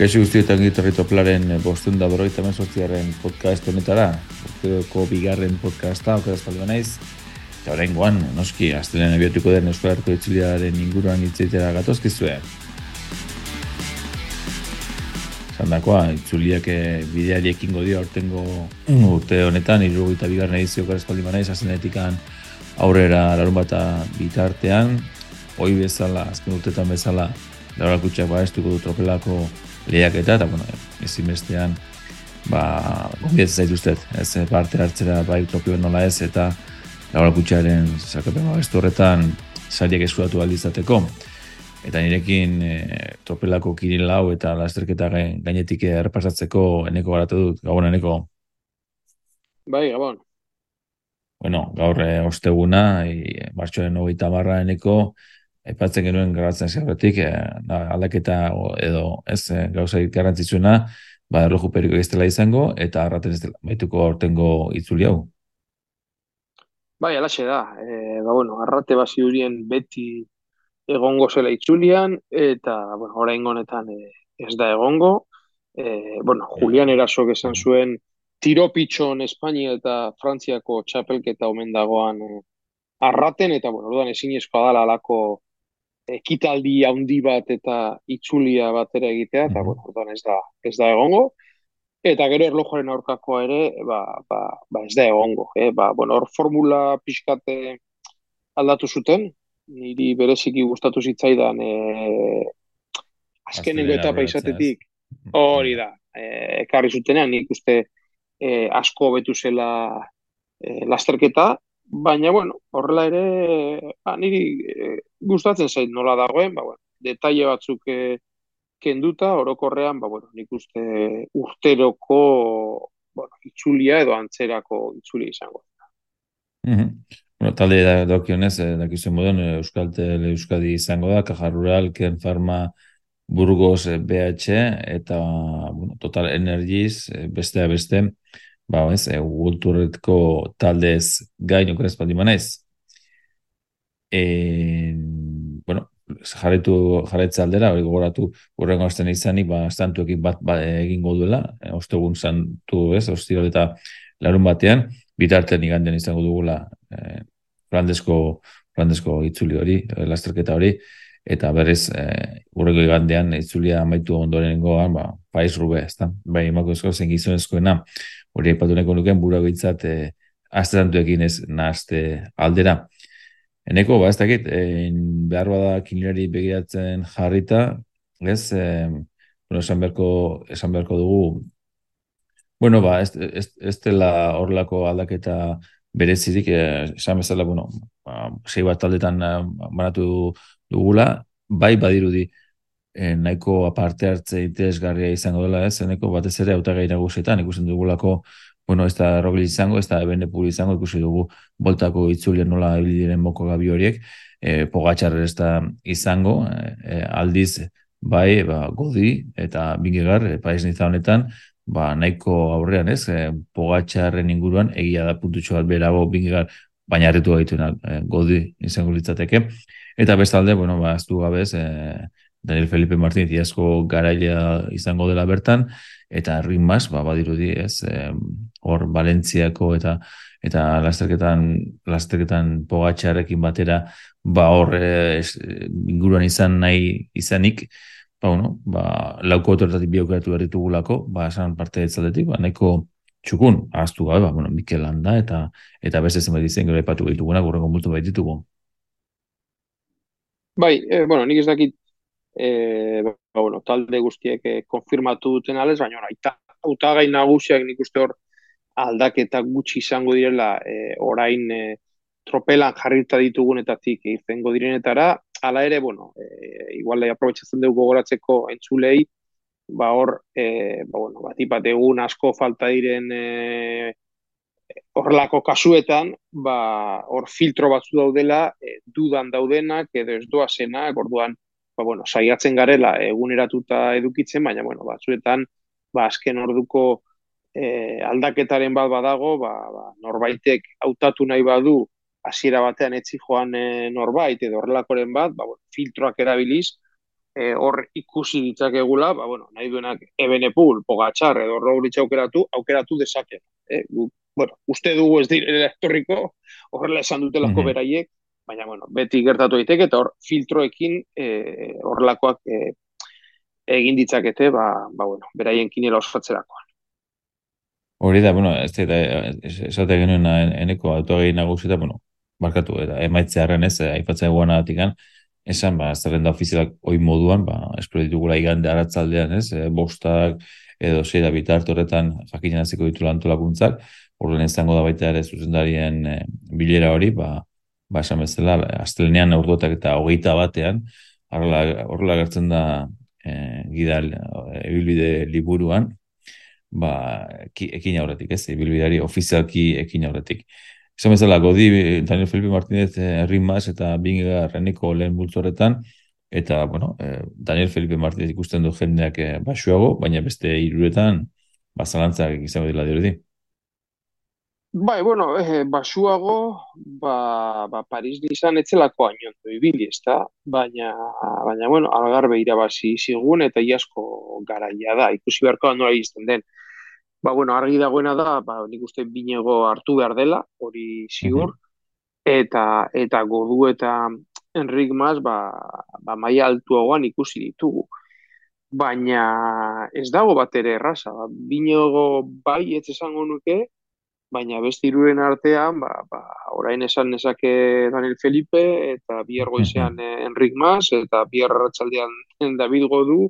Kaixo guztietan gitarrito plaren bostun da berroita mezortziaren podcast honetara. Urteko bigarren podcasta, okera espaldi naiz. Eta horrein guan, noski, astelen abiotuko den Euskal Herko Itzuliaren inguruan itzaitera gatozkizue. Zandakoa, itzuliak eh, bideari ekingo dio aurtengo urte honetan, irugita bigarren edizio okera naiz, azenetikan aurrera larun bata bitartean, hoi bezala, azken urtetan bezala, Laura Kutsak ba, du tropelako lehiak eta, eta, bueno, ezin bestean, ba, gombiatzen zaituztet, ez parte hartzera bai utopio nola ez, eta laura kutsaren zakapen ba, horretan sariak eskuratu aldizateko. Eta nirekin e, tropelako kirin lau eta lasterketa gainetik errepasatzeko eneko garatu dut, gabon eneko. Bai, gabon. Bueno, gaur e, osteguna, e, martxoaren hogeita barra eneko, Epatzen genuen grabatzen zerretik, eh, aldaketa edo ez eh, gauza garrantzitsuna, ba, erloju periko ez dela izango, eta arraten ez dela, baituko ortengo itzuli hau. Bai, alaxe da. E, ba, bueno, arrate basi durien beti egongo zela itzulian, eta, bueno, orain honetan e, ez da egongo. E, bueno, Julian Erasok esan zuen tiropitxon Espainia eta Frantziako txapelketa omen dagoan e, arraten, eta, bueno, orduan ezin espadala alako ekitaldi handi bat eta itzulia batera egitea, eta, mhm. bueno, ez da, ez da egongo. Eta gero erlojoaren aurkakoa ere, ba, ba, ba ez da egongo. Eh? Ba, bueno, hor formula pixkate aldatu zuten, niri bereziki gustatu zitzaidan e, azkenengo etapa izatetik, hori da, e, ekarri zutenean, nik uste e, asko betu zela e, lasterketa, baina, bueno, horrela ere, ba, niri e, gustatzen zait nola dagoen, ba, bueno, detaile batzuk e, kenduta, orokorrean, ba, bueno, nik uste urteroko bueno, itzulia edo antzerako itzulia izango. Bueno, talde da dokionez, eh, dakizuen moduen, Euskal Tele Euskadi izango da, Kaja Rural, Ken Farma, Burgos, BH, eta bueno, Total Energies, bestea beste, ba, ez, e, gulturretko taldez gain okeraz baldin manez. E, bueno, jarretu jarretza aldera, hori gogoratu urrengo asten izanik, ba, estantuekin bat ba, egingo duela, e, ostegun zantu, ez, ostiro eta larun batean, bitartean igandean izango dugula e, flandesko, flandesko itzuli hori, e, lasterketa hori, eta berriz e, urrego igandean itzulia amaitu ondorengoan, ba, paiz rube, ez da, bai, emako esko zen gizonezkoena, hori aipatu neko nuken bura goitzat e, eh, azterantuekin ez nahazte aldera. Eneko, ba, ez dakit, en, behar bada kinilari begiratzen jarrita, ez, e, bueno, esan beharko, esan beharko dugu, bueno, ba, ez, ez, ez dela horlako aldaketa berezirik, eh, esan bezala, bueno, ba, sei bat taldetan manatu dugula, bai badirudi, e, nahiko aparte hartze interesgarria izango dela ez, zeneko batez ere autagai nagusietan ikusten dugulako, bueno, ez da rogli izango, ez da ebene izango, ikusi dugu boltako itzulien nola ebiliren moko gabi horiek, e, pogatxar ez da izango, e, aldiz, bai, ba, godi, eta bingegar, e, paiz honetan, ba, nahiko aurrean ez, e, pogatxarren inguruan, egia da puntutxo bat berago bingegar, baina harritu gaituena e, godi izango litzateke. Eta bestalde, bueno, ba, ez du gabez, e, Daniel Felipe Martínez iazko garaia izango dela bertan, eta ritmas, ba, badirudi, ez, hor, Valentziako eta eta lasterketan, lasterketan pogatxarekin batera, ba, hor, e, inguruan izan nahi izanik, ba, bueno, ba, lauko autoritatik biokeratu berritugulako, ba, esan parte etzaldetik, ba, nahiko txukun, ahaztu gabe, ba, bueno, Mikel Landa, eta eta beste zenbait izan, gero epatu behituguna, gurrengo multu baititugu. Bai, eh, bueno, nik ez dakit e, ba, bueno, talde guztiek e, konfirmatu duten alez, baina aita, autagai nagusiak nik uste hor aldaketa gutxi izango direla e, orain e, tropelan jarrita ditugunetatik izango direnetara, hala ere, bueno, e, igual aprobetsatzen dugu gogoratzeko entzulei, ba hor, e, ba, bueno, bat ipat egun asko falta diren e, horrelako kasuetan, ba, hor filtro batzu daudela, e, dudan daudenak, edo ez doazenak, orduan, ba, bueno, saiatzen garela eguneratuta edukitzen, baina, bueno, batzuetan, ba, azken orduko e, aldaketaren bat badago, ba, ba, norbaitek hautatu nahi badu, hasiera batean etzi joan e, norbait, edo horrelakoren bat, ba, bueno, filtroak erabiliz, e, hor ikusi ditzakegula, ba, bueno, nahi duenak ebenepul, pogatxar, edo Roglic aukeratu, aukeratu dezake. E, bueno, uste dugu ez direla estorriko, horrela esan dutelako Mhm. beraiek, baina, bueno, beti gertatu daiteke eta hor filtroekin e, horrelakoak e, egin ditzakete, ba, ba, bueno, beraien kinela osfatzerakoan. Hori da, bueno, ez da, esate genuen en- eneko autogei nagusi eta, bueno, markatu, eta emaitzearen ez, eh, aipatzen guana atikan, esan, ba, zerrenda ofizialak oi moduan, ba, espero ditugula igande aratzaldean, ez, eh, bostak edo sei da bitarte horretan jakinen hasiko ditu antolakuntzak, horren izango da baita ere zuzendarien bilera hori, ba, ba, esan bezala, astelenean orduetak eta hogeita batean, horrela horrela gertzen da eh, gidal, eh, ibilbide liburuan, ba, eki- ekin aurretik, ez, ibilbideari ofizialki ekin aurretik. Esan bezala, Godi, Daniel Felipe Martínez, eh, Rimas eta Binga Reniko lehen bultzo horretan, eta, bueno, eh, Daniel Felipe Martínez ikusten du jendeak eh, basuago, baina beste hiruretan bazalantzak izango dela dirudi. Bai, bueno, eh, basuago, ba, ba Paris izan etzelako hainondo ibili, ezta? Baina, baina, bueno, algarbe irabazi zigun eta iasko garaia da, ikusi beharko da nola izten den. Ba, bueno, argi dagoena da, ba, nik uste binego hartu behar dela, hori ziur, Mhm. eta eta godu eta Enrik Mas, ba, ba maila altuagoan ikusi ditugu. Baina ez dago bat ere erraza, ba, binego bai ez esango nuke, baina beste hiruren artean, ba, ba, orain esan nezake Daniel Felipe, eta bihar goizean eh, Enrik Mas, eta bihar arratsaldean David Godu,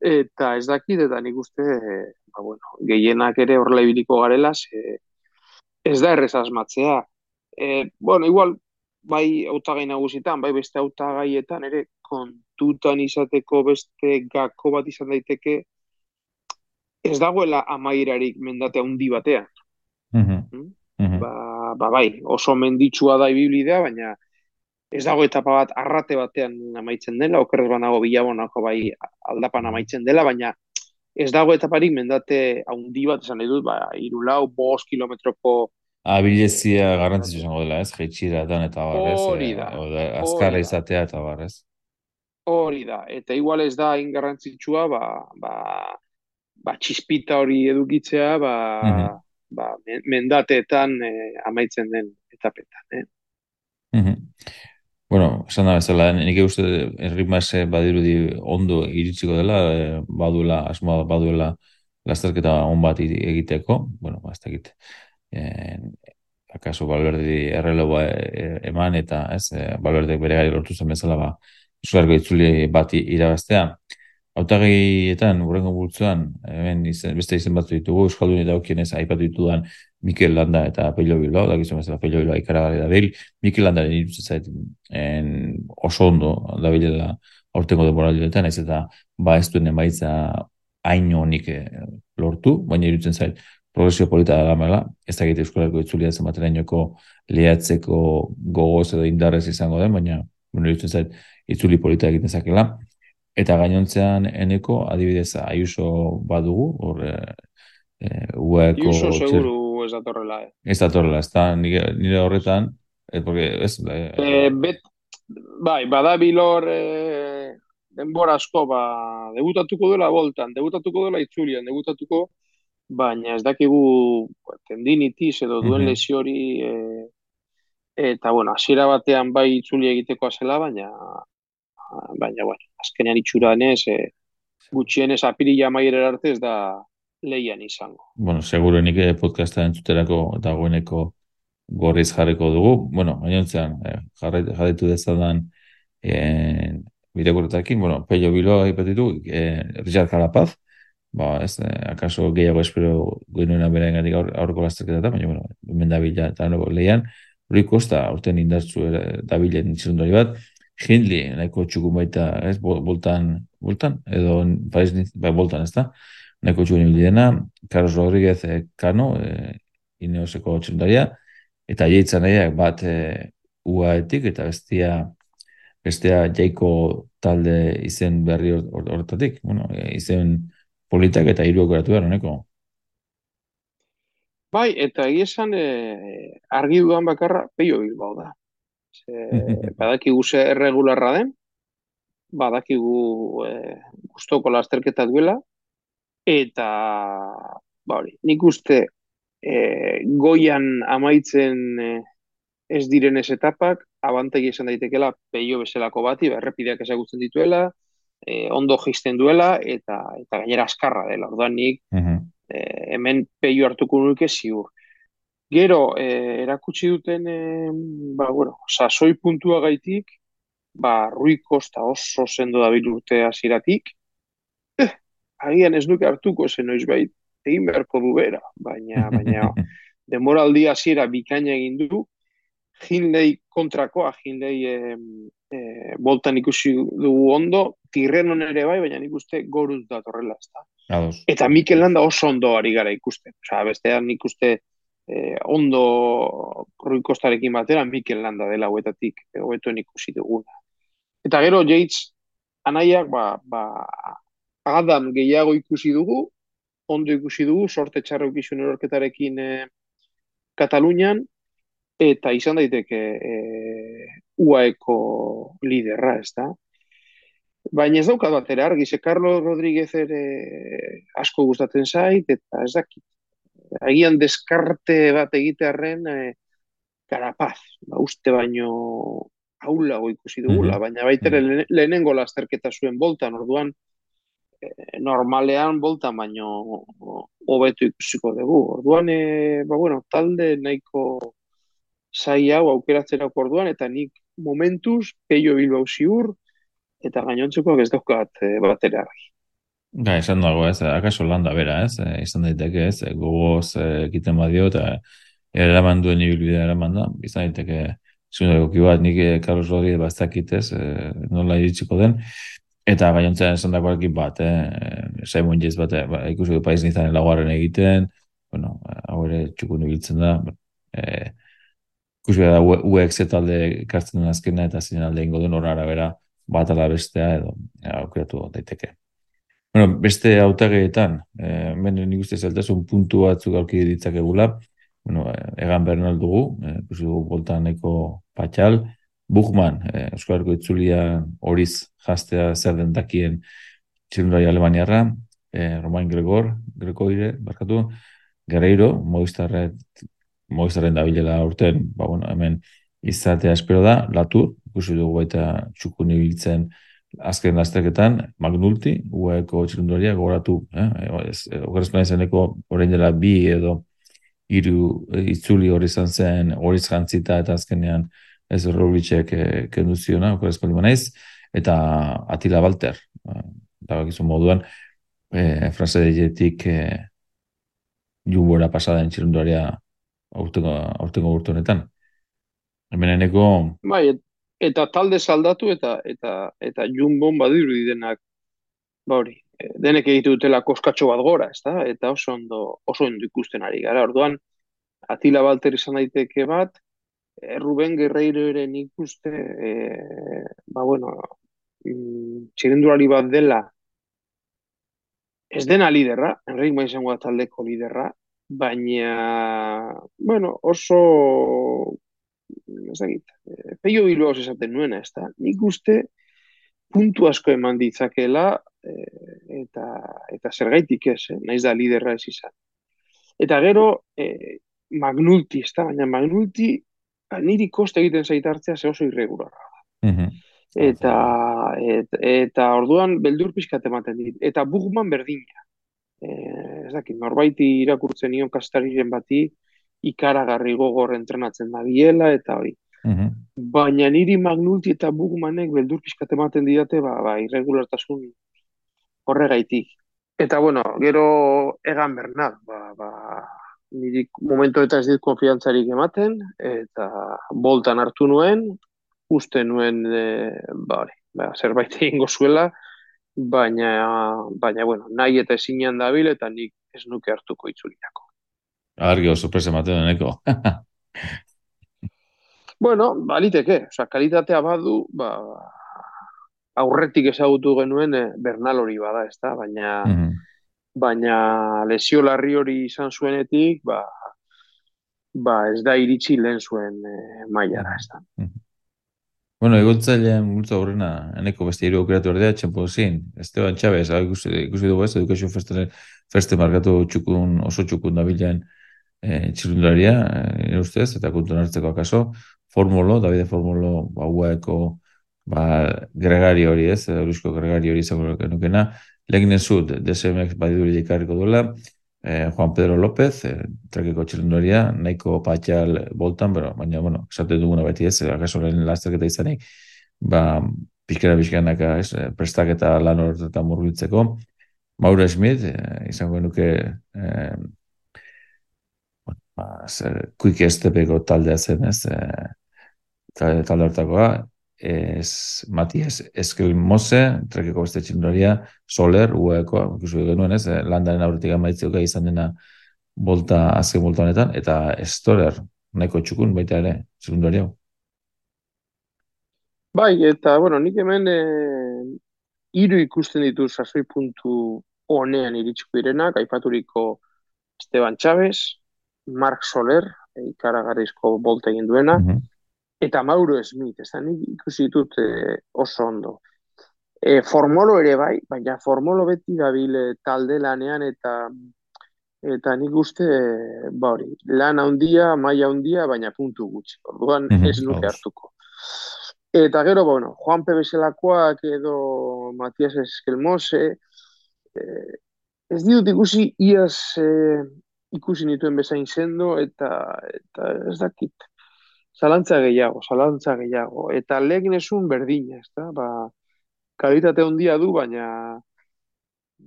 eta ez dakit, eta nik uste, eh, ba, bueno, gehienak ere horrela ibiliko garela, ze ez da errez asmatzea. Eh, bueno, igual, bai hautagai nagusitan, bai beste hautagaietan ere kontutan izateko beste gako bat izan daiteke, ez dagoela amairarik mendate handi batean. Mm? Ba, ba bai, oso menditsua da ibiblidea, baina ez dago etapa bat arrate batean amaitzen dela, okerrez banago bilabonako bai aldapan amaitzen dela, baina ez dago etaparik mendate handi bat esan nahi dut, ba, irulau, bost kilometroko Abilezia garrantzitsu izango dela, ez? Jaitsieratan eta bar, ez? hori Eh, da, hori azkarra izatea eta bar, ez? hori da, eta igual ez da hain garrantzitsua, ba, ba, ba, txispita hori edukitzea, ba, Mhm. Ba, men- mendateetan eh, amaitzen den etapetan, eh? Mhm. Bueno, esan da bezala, nik uste erritmas badirudi ondo iritsiko dela, eh, baduela, asmoa baduela lasterketa on bat egiteko, bueno, ba, ez dakit, eh, akaso Valverdi erreloba eh, eman eta ez, eh, Valverdek bere gai lortu zen bezala, ba, izugarko itzuli bat i- irabaztea. Hautagietan, urrengo bultzoan, hemen izen, beste izen batzu ditugu, Euskaldun eta okienez aipatu ditudan Mikel Landa eta Pello Bilbao, da gizon bezala Pello Bilbao ikaragarri da bil, Mikel zait en, oso ondo da bilela aurtengo denboraldioetan, ez eta ba ez duen emaitza hain honik eh, lortu, baina irutzen zait progresio polita da gamela, ez da egite Euskalarko itzulia zenbaterainoko lehatzeko gogoz edo indarrez izango den, baina bueno, irutzen zait itzuli polita egiten zakela. Eta gainontzean eneko, adibidez, Ayuso badugu, hor e, e, UAEko Iuso txer- seguru ez datorrela, eh? ez datorrela, ez da, nire, nire horretan, eh, porque ez, Eh, eh, bet, bai, badabilor eh, denbora asko, ba, debutatuko dela boltan, debutatuko dela itzulian, debutatuko, baina ez dakigu ba, tendinitis edo duen lesio hori, eh, eta, bueno, hasiera batean bai itzuli egiteko zela, baina, baina, bueno, azkenean itxuranez, eh, gutxienez apirila maierera arte ez da leian izango. bueno, seguruenik eh, podcasta entzuterako dagoeneko gorriz jarriko dugu. Bueno, gainontzean, eh, jarraitu, dezadan eh, birakurretakin, bueno, Pello Bilo aipatitu, eh, Richard Carapaz, ba, ez, eh, akaso gehiago espero genuena beraen gatik aur, aurreko lasterketa baina, bueno, hemen dabila eta nuko lehian, Rui Costa, urten indartzu era- dabilen txirundari bat, Hindley, nahiko txukun baita, ez, bol- boltan, boltan, edo, Paris, bai, boltan, ez da, nahiko txukun ibili dena, Carlos Rodríguez eh, Cano, eh, Ineoseko txirundaria, eta jeitzan nahiak bat eh, UAEtik, eta bestia, bestea jaiko talde izen berri hor- hor- horretatik, bueno, eh, izen politak eta hiru aukeratu behar, honeko. Bai, eta egia esan eh, argi dudan bakarra Peio Bilbao da. Ze, badakigu ze erregularra den, badakigu e, gustoko lasterketa duela, eta ba hori, nik uste e, goian amaitzen e, ez direnez etapak, abantegi esan daitekela peio bezalako bati, ba, errepideak ezagutzen dituela, e, ondo jisten duela, eta eta gainera askarra dela, orduan nik e, hemen peio hartuko nuke ziur. Gero, e, erakutsi duten, e, ba, bueno, sasoi puntua gaitik, ba, Rui Costa oso sendo da urte hasieratik, eh, agian ez duke hartuko zen noiz bait, egin beharko du bera, baina, baina, demoraldi hasiera bikaina egin du, Hindley kontrakoa, Hindley e, e, boltan ikusi dugu ondo, tirrenon ere bai, baina nik uste goruz da torrela, ez da. Eta Mikel Landa oso ondo ari gara ikusten. Osa, bestean nik uste e, ondo Rui Kostarekin batera Mikel Landa dela huetatik, huetuen ikusi duguna. Eta gero, Yates, anaiak, ba, ba, Adam gehiago ikusi dugu, ondo ikusi dugu, sorte txarra ukizun erorketarekin e, Katalunian, eta izan daiteke e, UAEko liderra, ez da? Baina ez daukat batera argi, ze Carlos Rodríguez ere asko gustatzen zait, eta ez dakit. Agian deskarte bat egitearen e, karapaz, ba, uste baino haulago ikusi dugula, mm baina baitere mm -hmm. lehenengo lasterketa zuen boltan, orduan e, normalean boltan baino hobetu ikusiko dugu. Orduan, e, ba, bueno, talde nahiko zai hau aukeratzera orduan, eta nik momentuz, peio bilbau ziur, eta gainontzeko ez daukat e, batera Ga, esan dago ez, akaso landa bera ez, e, izan daiteke ez, e, gogoz e, egiten badio eta eraman duen ibilbidea eraman da, izan daiteke zuen egoki bat, nik Carlos Rodríguez bastakit ez, e, nola iritsiko den, eta gainontzea esan dago bat, eh, Simon Jez bat, ba, ikusi du paiz nizan laguaren egiten, bueno, hau ere txukun ibiltzen da, e, ikusi da UX talde ikartzen duen azkena eta zinen alde ingo duen horara bera bat ala bestea edo aukeratu daiteke. Bueno, beste autageetan, eh, benen nik uste zeltasun puntu batzuk aurki ditzakegula, bueno, eh, egan bernal dugu, eh, ikusi dugu boltan eko patxal, Buchman, eh, Euskal Herriko Itzulia horiz jastea zer den dakien txilundari Alemaniarra, eh, Romain Gregor, Gregoire, barkatu, Guerreiro, Movistarret moizaren da bilela urten, ba, bueno, hemen izatea espero da, latu, ikusi dugu baita txukun ibiltzen azken lasterketan, magnulti, ueko txirunduaria gogoratu, eh? ogerazkoan izaneko orain dela bi edo hiru itzuli hori izan zen, hori jantzita eta azkenean ez Rogliček eh, kendu ziona, naiz, eta Atila Balter, eh, da bakizun moduan, eh, frase deietik eh, jubora pasada txirunduaria aurtengo urte honetan. Hemeneneko bai eta talde saldatu eta eta eta Jumbon badiru denak ba hori e, denek egitu dutela koskatxo bat gora, ezta? Eta oso ondo oso ondo ikusten ari gara. Orduan Atila Balter izan daiteke bat, e, Ruben Guerreiro ere ikuste e, ba bueno, mm, txirendulari bat dela ez dena liderra, Enrique Maizengoa taldeko liderra, baina, bueno, oso, ez da git, eh, peio bilo esaten nuena, ez da, nik uste puntu asko eman ditzakela, eh, eta, eta zergaitik ez, eh, naiz da liderra ez izan. Eta gero, eh, Magnulti, ez da, baina Magnulti, ba, niri koste egiten zaitartzea ze oso irregularra. Mm Eta, et, eta orduan beldur pixkat ematen dit. Eta Bugman berdina eh, ez dakit, norbaiti irakurtzen nion kastariren bati, ikaragarri gogor entrenatzen da biela, eta hori. Mhm. Baina niri magnulti eta bugmanek beldur pixkat ematen didate, ba, ba, irregulartasun horregaitik. Eta, bueno, gero egan bernal, ba, ba, niri momentu eta ez dit konfiantzarik ematen, eta boltan hartu nuen, uste nuen, e, ba, ba, zerbait egingo zuela, baina, baina bueno, nahi eta ezinean dabil eta nik ez nuke hartuko itzuliako. Argi oso sorpresa ematen deneko. bueno, baliteke, oza, kalitatea badu, ba, aurretik ezagutu genuen eh, Bernal hori bada, ez da, baina, mm -hmm. baina lesio larri hori izan zuenetik, ba, ba ez da iritsi lehen zuen eh, mailara, ez da. Mm -hmm. Bueno, egotzailean multzo horrena, eneko beste hiru aukeratu ordea, txempo zin, Esteban Chávez, hau ikusi, ikusi dugu ez, edukazio feste, feste markatu txukun, oso txukun da bilen e, txirundularia, e, ustez, eta kuntun hartzeko akaso, formulo, Davide Formulo, haueko, ba, gregari hori ez, eurizko gregari hori izango nukena, lehen zut, DSMX badiduri dikarriko duela, eh, Juan Pedro López, eh, trakeko txirrenduaria, nahiko patxal boltan, pero, baina, bueno, esaten duguna beti ez, akaso lehen lasterketa izanik, ba, pixkera pixkanaka, ez, eh, prestaketa lan horretan murbiltzeko. Maura Schmidt, eh, izango nuke, eh, ba, quick estepeko taldea zen, ez, eh, talde hortakoa, es Matias Eskelmose, trekeko beste txindoria, Soler, ueko, ikusi genuen ez, eh, landaren aurretik amaitzioka izan dena bolta, azken bolta honetan, eta Storer, nahiko txukun baita ere, txindoria. Bai, eta, bueno, nik hemen e, iru ikusten ditu sasoi puntu honean iritsiko direnak, aipaturiko Esteban Chávez, Mark Soler, ikaragarrizko bolta egin duena, eta Mauro Smith, ez da nik ikusi ditut eh, oso ondo. E, formolo ere bai, baina formolo beti dabile talde lanean eta eta nik uste ba hori, lan handia, maila handia, baina puntu gutxi. Orduan mm -hmm, ez nuke hartuko. Eta gero, bueno, Juan Pebeselakoak edo Matias Eskelmose, eh, ez ditut ikusi iaz eh, ikusi nituen bezain sendo eta, eta ez dakit zalantza gehiago, zalantza gehiago. Eta lehen esun berdina, ez da? Ba, kalitate handia du, baina,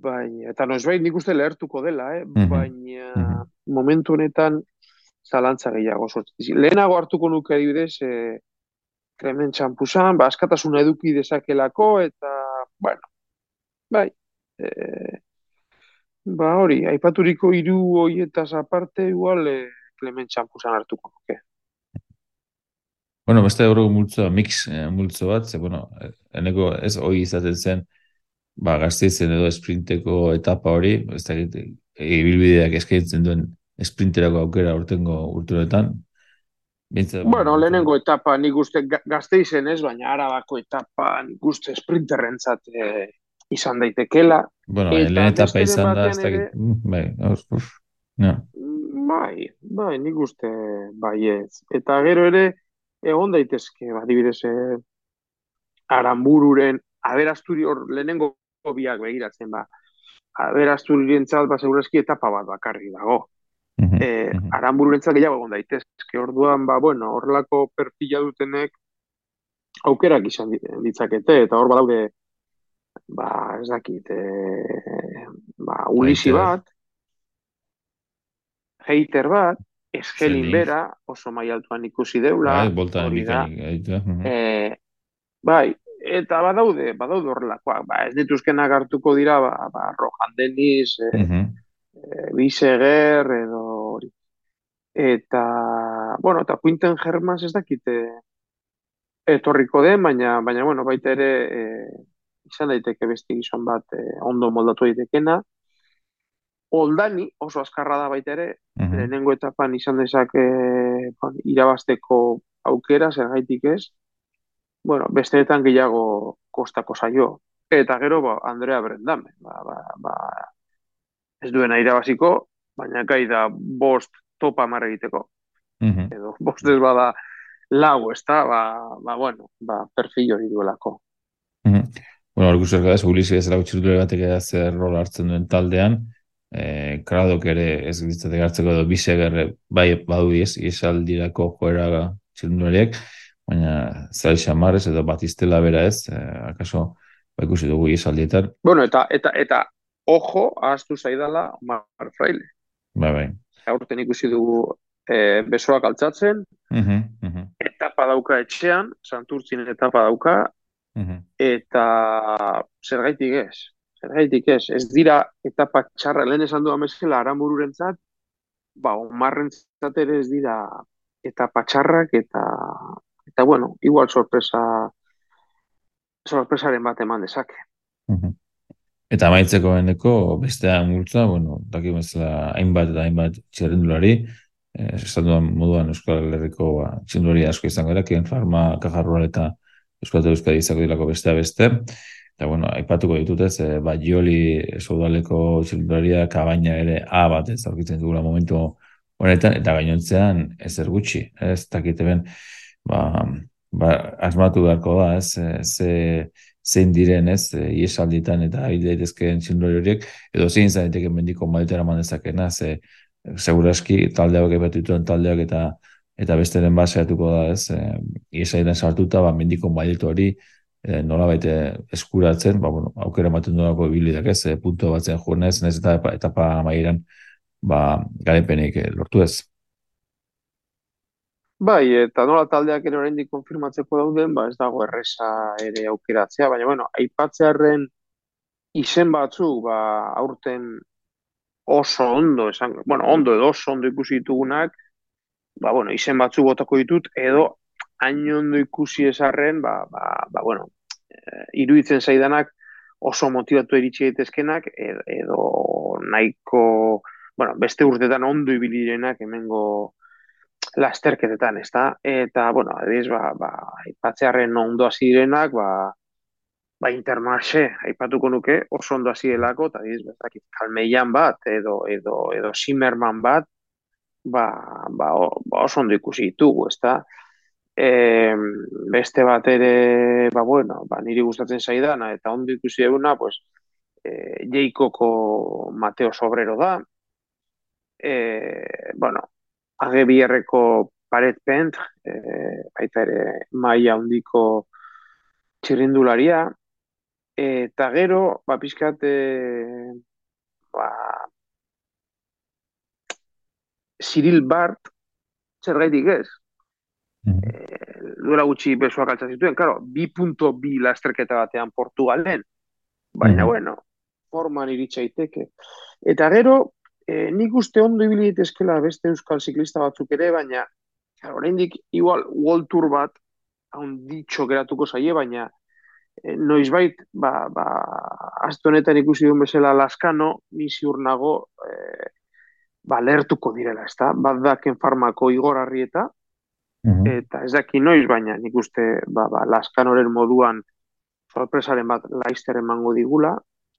baina, eta noiz nik uste lehertuko dela, eh? Mhm. baina mhm. momentu honetan zalantza gehiago. Lehenago hartuko nuke adibidez, e, Kremen txampuzan, ba, askatasuna eduki dezakelako, eta, bueno, bai, e, ba hori, aipaturiko hiru hoietaz aparte, igual, e, Clement txampuzan hartuko nuke. Bueno, beste horrego multzo, mix eh, multzo bat, ze, bueno, eneko ez hori izaten zen, ba, gazteizen edo esprinteko etapa hori, ez da, ibilbideak eskaintzen duen esprinterako aukera urtengo urturetan. bueno, lehenengo etapa nik uste gazteizen ez, baina arabako etapa nik uste sprinterrentzat eh, izan daitekela. Bueno, lehen etapa izan da, ez da, mm, bai, uf, no. Bai, bai, nik uste bai ez. Eta gero ere, egon daitezke, ba, dibidez, eh, arambururen, aberasturi hor lehenengo biak begiratzen, ba, aberasturiren txal, ba, segurazki etapa bat bakarri dago. E, arambururen txal gehiago egon daitezke, orduan, ba, bueno, horrelako perfila dutenek aukerak izan ditzakete, eta hor badaude, ba, ez dakit, e, ba, ulisi bat, hater bat, eskelin bera, oso mai altuan ikusi deula. Bai, hori da. E, bai, eta badaude, badaude horrelakoak. Ba, ez dituzkenak hartuko dira, ba, ba Rohan Deniz, e, uh -huh. e, Biseger, edo hori. Eta, bueno, eta Quinten Germans ez dakite etorriko den, baina, baina bueno, baita ere, e, izan daiteke beste gizon bat e, ondo moldatu daitekena. Oldani oso azkarra da baita ere, uh lehenengo etapan izan dezak e, irabasteko aukera, zer gaitik ez. Bueno, besteetan gehiago kostako zaio. Eta gero, ba, Andrea Brendame. Ba, ba, ba, ez duena irabaziko, baina gai da bost topa marra egiteko. Edo, bost ez bada lau, ez da, ba, ba, bueno, ba, perfil hori duelako. Bueno, hori guztiak da, Ulisi ez batek zer rol hartzen duen taldean, e, kradok ere ez gitzate gartzeko edo bisegerre bai badu ez, isaldirako joera txilunduriek, baina zail xamarrez edo batiztela bera ez, e, akaso ba ikusi dugu isaldietan. Bueno, eta, eta, eta, ojo, ahaztu zaidala Omar Fraile. Bai, bai. Aurten ikusi dugu e, besoak altzatzen, uh -huh, uh -huh. etapa dauka etxean, santurtzin etapa dauka, uh eta zer gaitik ez, Zergaitik ez, ez dira etapa txarra, lehen esan du amezela arambururen zat, ba, omarren ere ez dira etapa txarrak eta, eta bueno, igual sorpresa, sorpresaren bat eman dezake. Eta maitzeko beneko, bestea multza, bueno, daki bezala hainbat eta hainbat txerrendulari, eh, esan duan moduan Euskal Herriko ba, txindulari asko izango era, kien farma, kajarrual eta Euskal Euskadi izako dilako bestea beste. Eta, bueno, aipatuko ditut ez, e, ba, joli esaudaleko txiluraria kabaina ere A bat ez aurkitzen dugula momentu honetan, eta gainontzean ezer gutxi, ez? Dakite ben, ba, ba, asmatu beharko da, ez, e, ze, zein diren, ez, iesalditan eta hil daitezkeen txilurari horiek, edo zein zaiteken mendiko maletera manezakena, ze, seguraski taldeak epetituen taldeak eta eta besteren baseatuko da, ez, e, iesalditan sartuta, ba, mendiko mailetu hori, e, nola baite eskuratzen, ba, bueno, aukera ematen duako bilidak ez, e, punto batzen joan ez, ez eta etapa amaieran, ba, garepenik e, lortu ez. Bai, eta nola taldeak ere oraindik konfirmatzeko dauden, ba, ez dago erresa ere aukeratzea, baina, bueno, aipatzearen izen batzuk, ba, aurten oso ondo, esan, bueno, ondo edo oso ondo ikusi ditugunak, ba, bueno, izen batzuk botako ditut, edo hain ondo ikusi esarren, ba, ba, ba, bueno, Eh, iruditzen zaidanak oso motivatu eritxe daitezkenak edo, edo nahiko bueno, beste urtetan ondo ibilirenak hemengo lasterketetan, ezta? Eta, bueno, adiz, ba, ba, ipatzearen ondo hasi direnak, ba, ba, intermarxe, aipatuko nuke, oso ondo hasi delako, eta adiz, bezakit, kalmeian bat, edo, edo, edo Zimmerman bat, ba, ba, ba, oso ondo ikusi ditugu, ezta? E, beste bat ere, ba, bueno, ba, niri gustatzen zaidana, eta ondo ikusi eguna, pues, e, Jeikoko Mateo Sobrero da, e, bueno, agebierreko paret pent, e, baita ere maia hondiko txirrindularia, eta gero, ba, pizkat, e, ba, Cyril Bart, zer gaitik ez, e, duela gutxi besoak altza zituen, claro, 2.2 lasterketa batean Portugalen, baina mm. bueno, forman iritsaiteke. Eta gero, e, nik uste ondo ibili daitezkela beste euskal ziklista batzuk ere, baina claro, oraindik igual World Tour bat ditxo geratuko zaie, baina e, noizbait, ba, ba, azte honetan ikusi duen bezala laskano, ni ziur nago, e, ba, lertuko direla, ezta? Bat daken farmako igor harrieta, Eta ez daki noiz, baina nik uste ba, ba, laskanoren moduan sorpresaren bat laizter emango digula.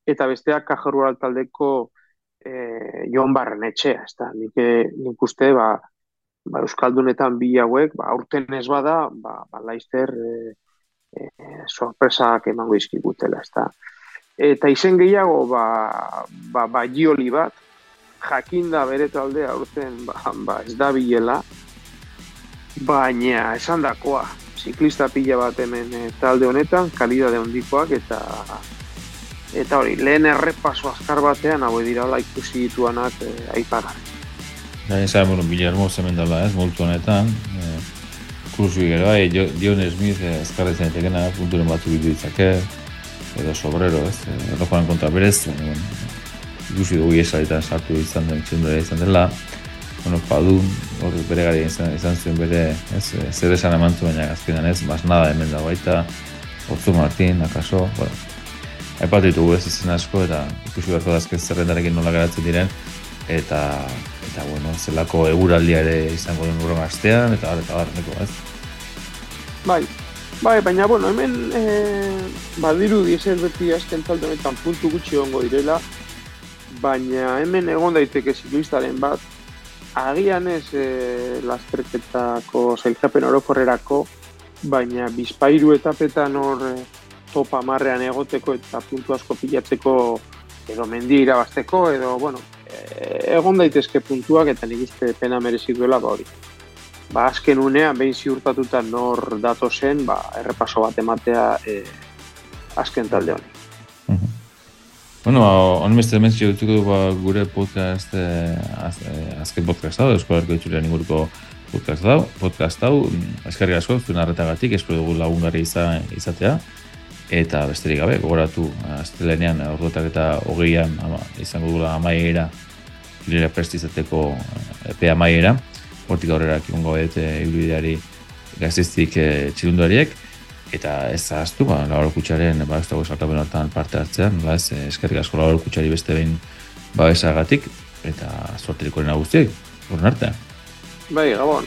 Eta besteak kajeru altaldeko e, joan barren etxea. Ez da, nik, nik uste ba, ba, Euskaldunetan bi hauek, ba, aurten ez bada, ba, ba, laizter e, e, sorpresak emango izkigutela. Ez da. Eta izen gehiago, ba, ba, ba, gioli bat, jakinda bere taldea aurten ba, ba, ez da bilela, baina esan dakoa, ziklista pila bat hemen e, talde honetan, kalidade hondikoak eta eta hori, lehen errepaso azkar batean, hau dira hola ikusi dituanak e, aipagar. Gain esan, bueno, Bilarmo zemen dala, ez, multu honetan, e, kursu gero, bai, Dion Smith e, azkarra izan etekena, punturen bitu ditzake, edo sobrero, ez, e, kontra berez, bueno, ikusi dugu esalitan sartu izan den, izan dela, bueno, padun, hor bere gari izan, izan zuen bere, ez, zer esan eman baina azkenan ez, mas nada hemen da baita, Otzu Martin, akaso, bueno, aipatu ditugu ez izan asko, eta ikusi beharko da azken zerrendarekin nola garatzen diren, eta, eta bueno, zelako eguraldia ere izango den urron astean, eta bar, eta bar, neko, ez? Bai, bai, baina, bueno, hemen, e, badiru diesel beti azken talde puntu gutxi ongo direla, baina hemen egon daiteke zikluistaren bat, agian ez e, lasterketako zailtzapen orokorrerako, baina bizpairu etapetan hor e, topa marrean egoteko eta puntu asko pilatzeko edo mendi irabazteko, edo, bueno, e, egon daitezke puntuak eta nik uste pena merezi duela ba hori. Ba, azken unean, behin ziurtatuta nor dato zen, ba, errepaso bat ematea e, azken talde honi. Bueno, on beste hemen dutuko ba, gure podcast, eh, az, eh, azken podcast hau, Herriko Itxulean inguruko podcast hau, podcast hau, eskerri asko, zuen arretagatik, espero dugu lagungarri izan, izatea, eta besterik gabe, gogoratu, astelenean, orduetak eta hogeian, ama, izango dugula amaiera, hilera prestizateko eh, epe amaiera, hortik aurrera kimongo bete ibilideari gaziztik e, txilunduariek, eta ez zahaztu, ba, lauro kutsaren, ba, ez dago esakapen hortan parte hartzean, ba, ez, eskerrik asko lauro kutsari beste behin ba, esagatik, eta sorteriko guztiak, horren artean. Bai, gabon.